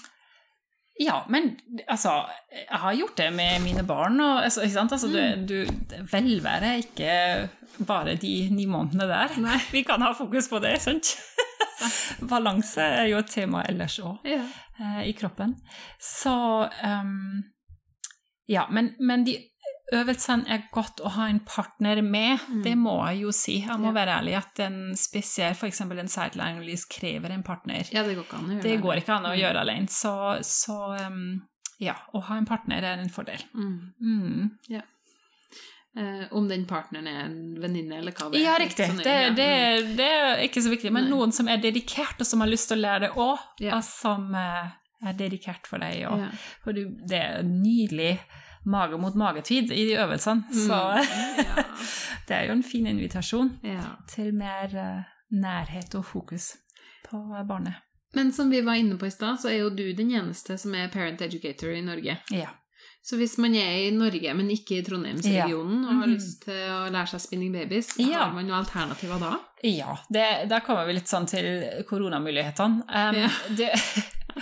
ja, men altså Jeg har gjort det med mine barn. Og, altså, ikke sant? Altså, Mm. du, du, velvære er ikke bare de ni månedene der. Nei. (laughs) Vi kan ha fokus på det, sant? (laughs) Balanse er jo et tema ellers òg Ja. eh, i kroppen. Så um, Ja, men, men de øvelsene er godt å ha en partner med, Mm. det må jeg jo si. Jeg må Ja. være ærlig at en spesiell, f.eks. en sideline release krever en partner. ja, det går ikke an å gjøre Det går ikke an å Mm. gjøre alene. Så, så um, ja, å ha en partner er en fordel. Mm. Mm. Eh, om den partneren er en venninne eller hva det er. Ja, riktig. Sånn Det, ja. det, det er ikke så viktig. Men Nei. noen som er dedikert, og som har lyst til å lære det òg, Ja. som, eh, er dedikert for deg. Og, ja. For det er nydelig mage mot magetid i de øvelsene. Mm, så ja. (laughs) det er jo en fin invitasjon ja. til mer uh, nærhet og fokus på barnet. Men som vi var inne på i stad, så er jo du den eneste som er parent educator i Norge. Ja. Så hvis man er i Norge, men ikke i Trondheimsregionen, ja. og har -hmm. lyst til å lære seg spinning babies, ja. har man noen alternativer da? Ja, det, da kommer vi litt sånn til koronamulighetene. Um, ja. det,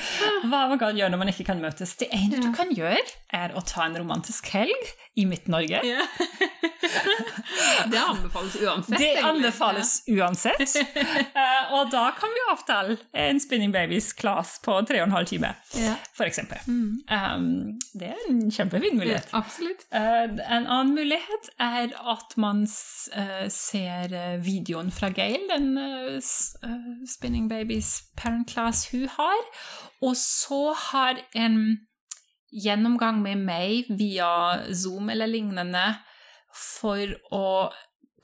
(laughs) hva man kan gjøre når man ikke kan møtes. Det ene du kan gjøre, er å ta en romantisk helg i Midt-Norge. (laughs) det anbefales uansett. Det anbefales uansett. Uh, (laughs) og da kan vi avtale en Spinning Babies-class på tre og en halv time, ja. eksempel. Mm. Um, det er en kjempefin mulighet. Ja, absolutt. Uh, en annen mulighet er at man uh, ser videoen fra Gail, den Spinning Babies parent class hun har, og så har en gjennomgang med meg via Zoom eller lignende for å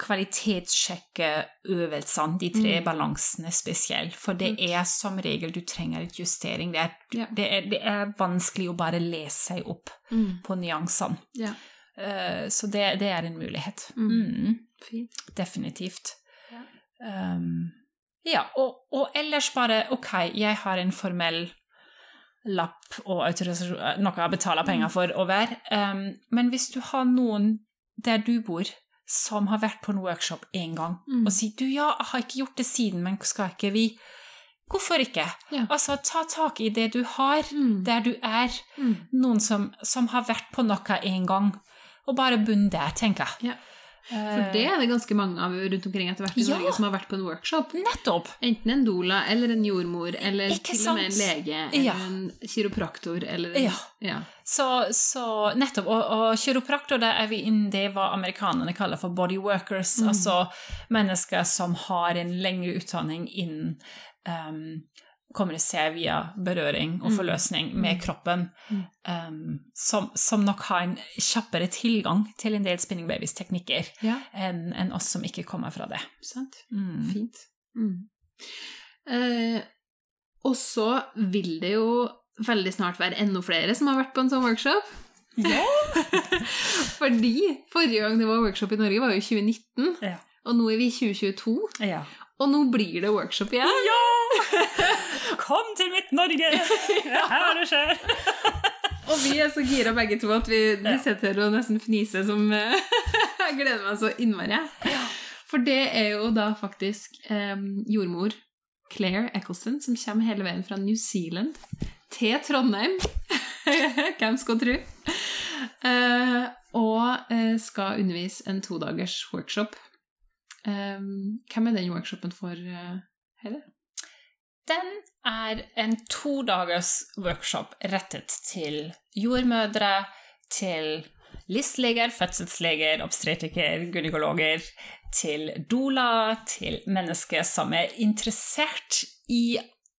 kvalitetssjekke øvelsene, de tre mm. balansene spesielt. For det er som regel du trenger et justering. Det er, ja. det er, det er vanskelig å bare lese seg opp mm. på nyansene. Ja. Uh, så det, det, er en mulighet. Mm. mm. Definitivt. Um, ja og, og, ellers bare Ok, jeg har en formell lapp og eh, noe jeg betaler penger mm. for å være. Um, men hvis du har noen der du bor, som har vært på en workshop én gang, mm. og sier du, ja, jeg har ikke gjort det siden, men skal ikke vi Hvorfor ikke? Ja. Altså, ta tak i det du har, mm. der du er. Mm. Noen som, som, har vært på noe en gang, og bare bunn der, tenker jeg. Ja. For det er det ganske mange av rundt omkring etter hvert i ja, Norge som har vært på en workshop. Nettopp. Enten en doula eller en jordmor eller Ikke til og med en lege eller ja. en kiropraktor eller en, Ja. ja. Så, så, nettopp. Og, og kiropraktor, det er vi innen det hva amerikanerne kaller for body workers. Mm. Altså mennesker som har en lengre utdanning innen um, kommunisere via berøring og mm. forløsning med mm. kroppen, um, som, som, nok har en kjappere tilgang til en del spinning babies-teknikker ja. enn en oss som ikke kommer fra det. Sant. Mm. Fint. Mm. Eh, og så vil det jo veldig snart være enda flere som har vært på en sånn workshop. Ja! (laughs) Fordi forrige gang det var workshop i Norge, var jo 2019. Ja. Og nå er vi i 2022. Ja. Og nå blir det workshop igjen. Ja! (laughs) Kom til mitt Norge! (laughs) Her det skjer! og vi er så gira begge to at vi, vi sitter og nesten fniser som (laughs) Jeg gleder meg så innmari. For det er jo da faktisk eh, jordmor Claire Eccleston som kommer hele veien fra New Zealand til Trondheim. (laughs) Hvem skal tro? Eh, og eh, skal undervise en todagers workshop. Hvem er den workshopen for, uh, Heide? Den er en to dagers workshop rettet til jordmødre, til listleger, fødselsleger, obstetriker, gynekologer, til doula, til mennesker som er interessert i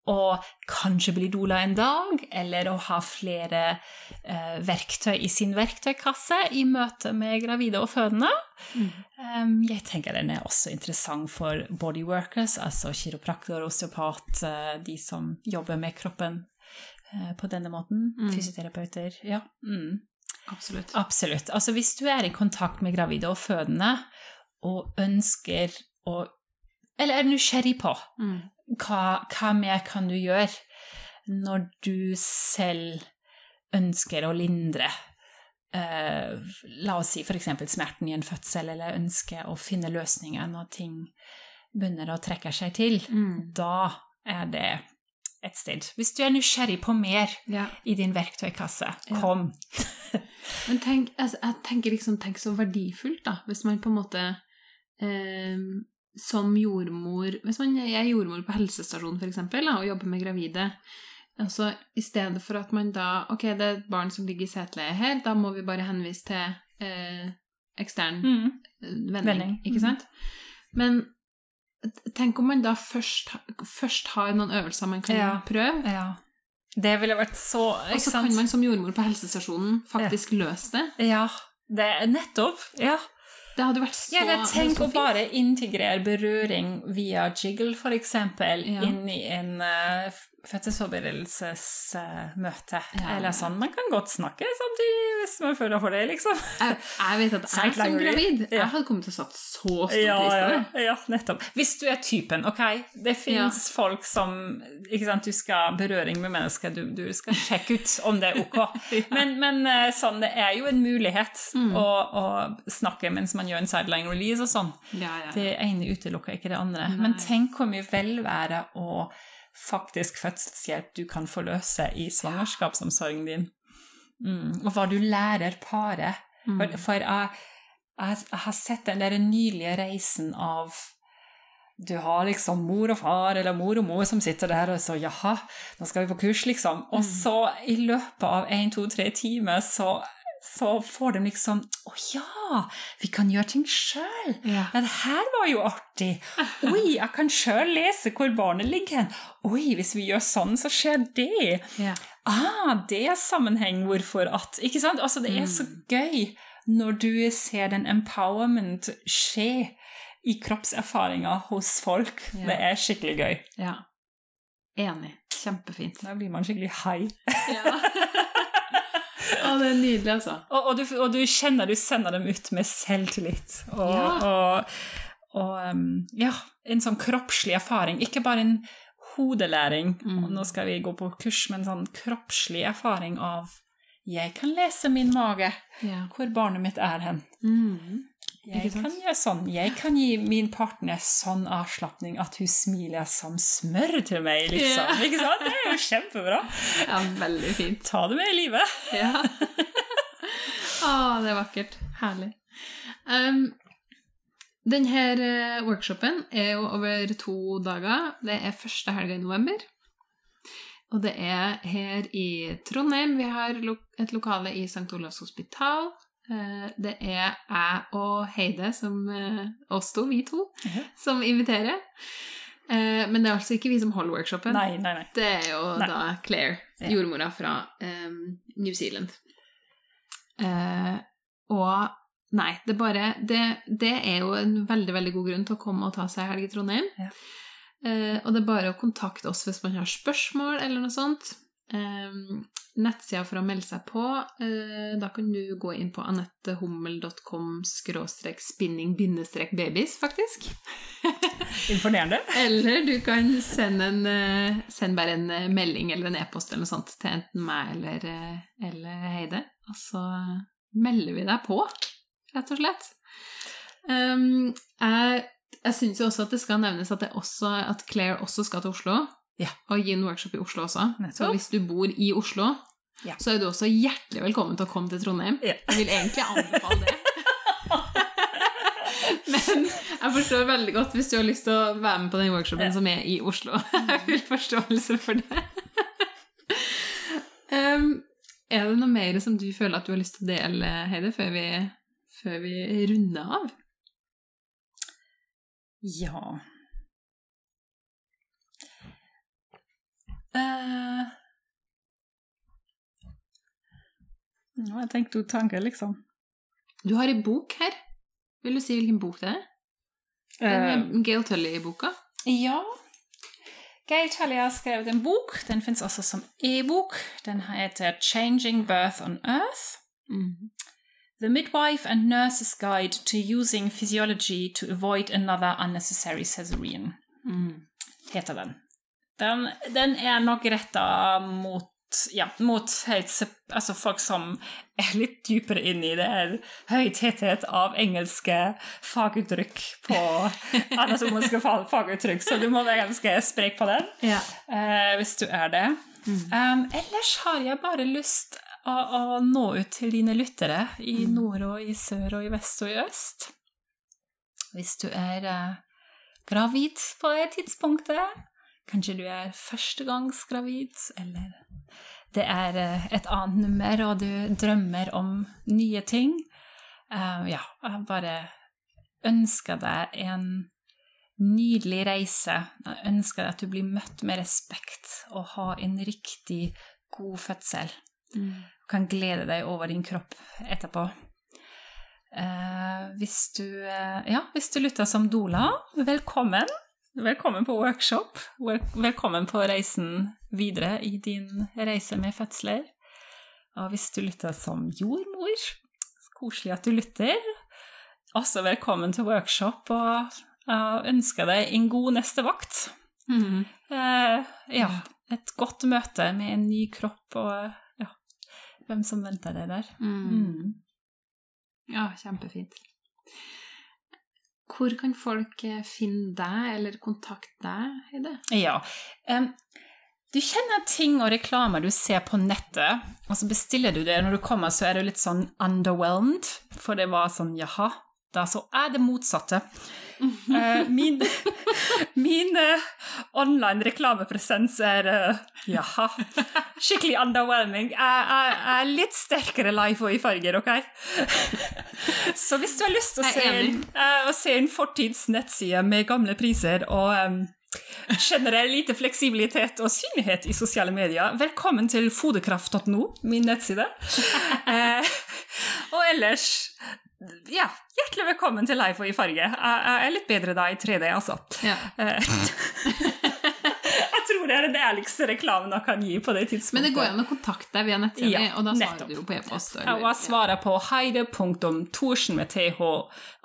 å kanskje bli doula en dag, eller å ha flere eh, verktøy i sin verktøykasse i møte med gravide og fødende. Mm. Um, jeg tenker den er også interessant for bodyworkers, altså kiropraktor, osteopat, uh, de som jobber med kroppen eh, på denne måten. Mm. Fysioterapeuter. Ja. Mm. Absolutt. Absolutt. Altså hvis du er i kontakt med gravide og fødende og ønsker å Eller er nysgjerrig på mm hva, hva mer kan du gjøre når du selv ønsker å lindre Uh, la oss si f.eks. smerten i en fødsel, eller ønsker å finne løsninger når ting begynner å trekke seg til, mm. da er det et sted. Hvis du er nysgjerrig på mer ja. i din verktøykasse, ja. kom. (laughs) Men tenk, altså, jeg tenker liksom, tenk så verdifullt, da, hvis man på en måte eh, som jordmor Hvis man er jordmor på helsestasjonen for eksempel, og jobber med gravide altså I stedet for at man da Ok, det er et barn som ligger i seteleie her, da må vi bare henvise til eh, ekstern mm. vending, vending, ikke mm. sant? Men tenk om man da først, først har noen øvelser man kan ja. prøve. Ja. Det ville vært så Og så kan man som jordmor på helsestasjonen faktisk ja. løse det. Ja. Det er nettopp. Ja. Det hadde vært så Ja, Tenk å bare integrere berøring via jiggle, eksempel, ja. inn i en uh, fødselsforberedelsesmøte. Ja. Eller sånn. Man kan godt snakke samtidig hvis man føler for det, liksom. Jeg, jeg vet at jeg som gravid Ja. Jeg hadde kommet til å satt så stor Ja, pris på det. ja, nettopp. Hvis du er typen, ok, det fins folk som ikke sant, Du skal ha berøring med mennesker, du, du skal sjekke ut om det er ok. (laughs) Men, men eh, sånn, det er jo en mulighet Mm. å, å snakke mens man gjør en sideline release og sånn. Ja, ja. Det ene utelukker ikke det andre. Nei. Men tenk hvor mye velvære og faktisk fødselshjelp du kan forløse i svangerskapsomsorgen din. Mm. Og hva du lærer paret. Mm. For, for jeg, jeg, jeg har sett den der nylige reisen av du har liksom mor og far eller mor og mor som sitter der og så jaha, nå skal vi på kurs, liksom. Og Mm. så i løpet av én, to, tre timer så, så får de liksom Å ja, vi kan gjøre ting sjøl! Ja. Ja, det her var jo artig! (laughs) Oi, jeg kan sjøl lese hvor barnet ligger hen. Oi, hvis vi gjør sånn, så skjer det. Ja. Ah, det er sammenheng hvorfor at Ikke sant? Altså, det er så gøy når du ser den empowerment skje i kroppserfaringa hos folk. Ja. Det er skikkelig gøy. ja. Enig. Kjempefint. Da blir man skikkelig high. Ja. (laughs) Å, det er nydelig, altså. Og, og, du, og du kjenner du sender dem ut med selvtillit. Og, Ja. og, um, ja, en sånn kroppslig erfaring. Ikke bare en hodelæring, Mm. nå skal vi gå på kurs, men sånn kroppslig erfaring av jeg kan lese min mage, Ja. hvor barnet mitt er hen. Mm. Jeg kan gjøre sånn. Jeg kan gi min partner sånn avslapning at hun smiler som smør til meg, liksom. Ja. Ikke sant? Det er jo kjempebra. ja, veldig fint. Ta det med i livet. Ja. Å, det er vakkert. Herlig. Um, denne eh, workshopen er jo over to dager. Det er første helga i november. Og det er her i Trondheim. Vi har et lokale i St. Olavs hospital. Eh, Det er jeg og Heide, som, eh, oss to, vi to, som inviterer. Eh, Men det er altså ikke vi som holder workshopen. Nei, nei, nei. Det er jo da Claire, jordmora fra um, New Zealand. Uh, og nei, det bare det, det er jo en veldig, veldig god grunn til å komme og ta seg helg i Trondheim. Ja. Eh, og det er bare å kontakte oss hvis man har spørsmål eller noe sånt. Um, nettsida for å melde seg på, eh, da kan du gå inn på anettehummel.com spinning-babies, faktisk. (laughs) Imponerende. Eller du kan sende, en, eh, send bare en eh, melding eller en e-post eller noe sånt til enten meg eller, eller Heide. Og så melder vi deg på, rett og slett. Um, jeg jeg syns jo også at det skal nevnes at, det også, at Claire også skal til Oslo. Ja. Og en workshop i Oslo også. Så hvis du bor i Oslo, Ja. så er du også hjertelig velkommen til å komme til Trondheim. Ja. Jeg vil egentlig anbefale det. (laughs) Men jeg forstår veldig godt hvis du har lyst til å være med på den workshopen som er i Oslo. (laughs) Jeg har full forståelse for det. (laughs) Um, er det noe mer som du føler at du har lyst til å dele, Heide, før vi, før vi runder av? Ja Eh, Nå har jeg tenkt to tanker, liksom. Du har ei bok her. Vil du si hvilken bok det er? Er Gail Tully-boka. ja. Gail Tully har skrevet en bok. Den fins også som e-bok. Den heter 'Changing Birth on Earth'. Mm. The Midwife and Nurse's Guide to Using Physiology to Avoid Another Unnecessary Caesarean. Mm. heter den. Den, den er nok retta mot ja, mot altså folk som er litt dypere inn i det er høy tetthet av engelske faguttrykk på (laughs) anatomiske faguttrykk, så du må være ganske sprek på den Ja. uh, hvis du er det. Um, ellers har jeg bare lyst å, å nå ut til dine lyttere i nord og i sør og i vest og i øst. Hvis du er uh, gravid på det tidspunktet, kanskje du er førstegangsgravid, eller det er eh, et annet nummer, og du drømmer om nye ting. Uh, ja, jeg bare ønsker deg en nydelig reise. Jeg ønsker deg at du blir møtt med respekt og har en riktig god fødsel. Mm. Du kan glede deg over din kropp etterpå. Uh, hvis, du, uh, ja, hvis du lytter som Dola, velkommen. Velkommen på workshop. Velkommen på reisen videre i din reise med fødsler. Og hvis du lytter som jordmor, koselig at du lytter. Også velkommen til workshop, og jeg ønsker deg en god neste vakt. Mm. Eh, ja, et godt møte med en ny kropp og ja, hvem som venter deg der. Mm. Mm. Ja, kjempefint. Hvor kan folk eh, finne deg eller kontakte deg i det? Ja, um, du kjenner ting og reklamer du ser på nettet, og så bestiller du det. Når du kommer, så er du litt sånn underwhelmed, for det var sånn jaha, da så er det motsatte. Uh, (laughs) min min uh, online reklamepresens er uh, jaha, skikkelig underwhelming. Jeg, er litt sterkere live og i farger, OK? (laughs) så hvis du har lyst til å se, å se en fortids nettside med gamle priser og um, Generell lite fleksibilitet og synlighet i sosiale medier. Velkommen til fodekraft.no, min nettside. Eh, og ellers ja, hjertelig velkommen til Leif og i farge. Jeg er litt bedre da i 3D, altså. Ja. Eh, (laughs) jeg tror det er den ærligste reklamen jeg kan gi på det tidspunktet. Men det går an å kontakte deg via nettsiden, ja, og da svarer du jo på e-post. Og jeg svarer på heide.torsen med th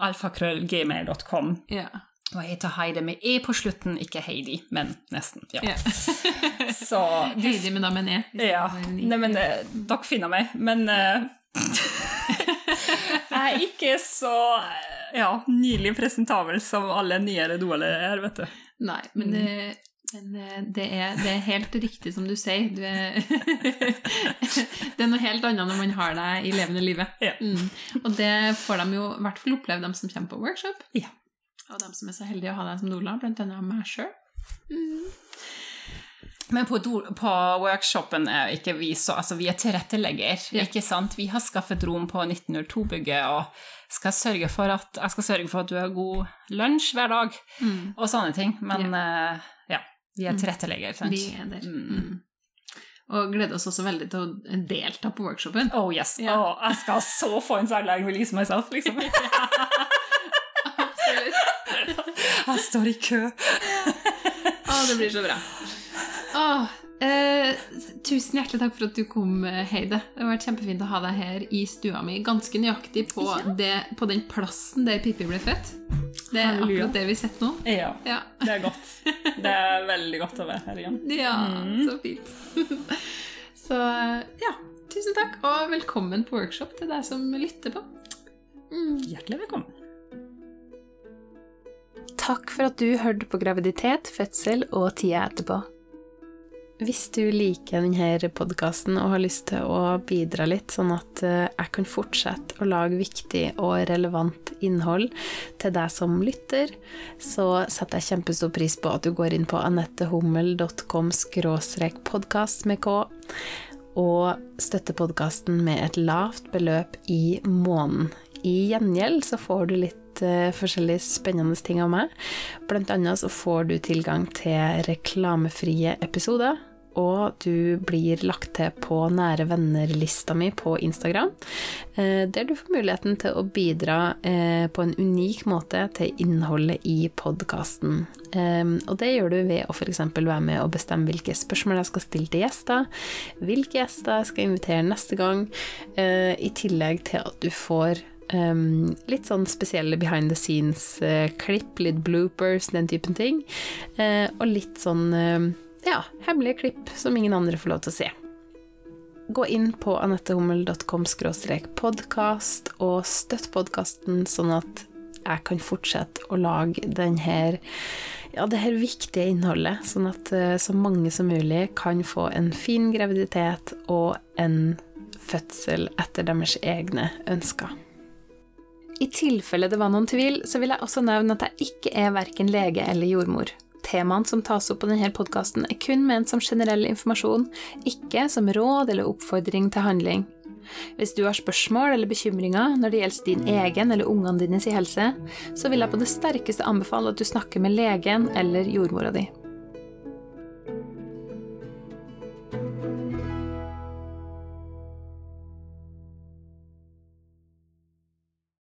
alfakrøllgmail.com. Ja. Og jeg heter Heide med E på slutten, ikke Heidi, men nesten. ja. ja. (laughs) (laughs) Så, Heidi, men da med en E. Ja. Nei, men uh, dere finner meg. Men uh, jeg er ikke så ja, nylig presentabel som alle nyere doler er, vet du. Nei, men det, men det, er, det, er, helt riktig som du sier. Du er (laughs) det er noe helt annet når man har deg i levende livet. Ja. Mm. Og det får de jo i hvert fall oppleve, de som kommer på workshop. Ja. Og dem som er så heldige å ha deg som doula, annet meg sjøl. Mm. Men på, på, workshopen er ikke vi så Altså, vi er tilrettelegger, ja. ikke sant? Vi har skaffet rom på 1902-bygget og skal sørge for at, jeg skal sørge for at du har god lunsj hver dag, mm. og sånne ting. Men ja, uh, ja vi er mm. tilrettelegger, sant? Vi er der. Mm. mm. Og gleder oss også veldig til å delta på workshopen. Oh yes. Ja. Oh, jeg skal så få en særlig release myself, liksom. (laughs) Jeg står i kø. Å, det blir så bra. Åh, eh, tusen hjertelig takk for at du kom, Heide. Det har vært kjempefint å ha deg her i stua mi. Ganske nøyaktig på, ja. det, på den plassen der Pippi ble født. Det er Halleluja. akkurat det vi sitter nå. Ja, ja, det er godt. Det er veldig godt å være her igjen. (laughs) Ja, mm. så fint. (laughs) Så ja, tusen takk, og velkommen på workshop til deg som lytter på. Mm. Hjertelig velkommen. Takk for at du hørte på graviditet, fødsel og tida etterpå. Hvis du liker denne podkasten og har lyst til å bidra litt, sånn at eh, jeg kan fortsette å lage viktig og relevant innhold til deg som lytter, så setter jeg kjempestor pris på at du går inn på anettehummel.com podkast med k, og støtter podkasten med et lavt beløp i måneden. I gjengjeld så får du litt uh, forskjellige spennende ting av meg. Blant annet så får du tilgang til reklamefrie episoder. Og du blir lagt til på nære venner-lista mi på Instagram, uh, der du får muligheten til å bidra uh, på en unik måte til innholdet i podkasten. Um, og det gjør du ved å f.eks. være med og bestemme hvilke spørsmål jeg skal stille til gjester, hvilke gjester jeg skal invitere neste gang, i tillegg til at du får Um, litt sånn spesielle behind the scenes-klipp, uh, litt bloopers, den typen ting. Uh, og litt sånn uh, ja, hemmelige klipp som ingen andre får lov til å se. Gå inn på anettehummel.com podkast og støtt podkasten, sånn at jeg kan fortsette å lage denne, ja, det her viktige innholdet, sånn at uh, så mange som mulig kan få en fin graviditet og en fødsel etter deres egne ønsker. I tilfelle det var noen tvil, så vil jeg også nevne at jeg ikke er verken lege eller jordmor. Temaene som tas opp på denne podkasten, er kun ment som generell informasjon, ikke som råd eller oppfordring til handling. Hvis du har spørsmål eller bekymringer når det gjelder din egen eller ungene dine sin helse, så vil jeg på det sterkeste anbefale at du snakker med legen eller jordmora di.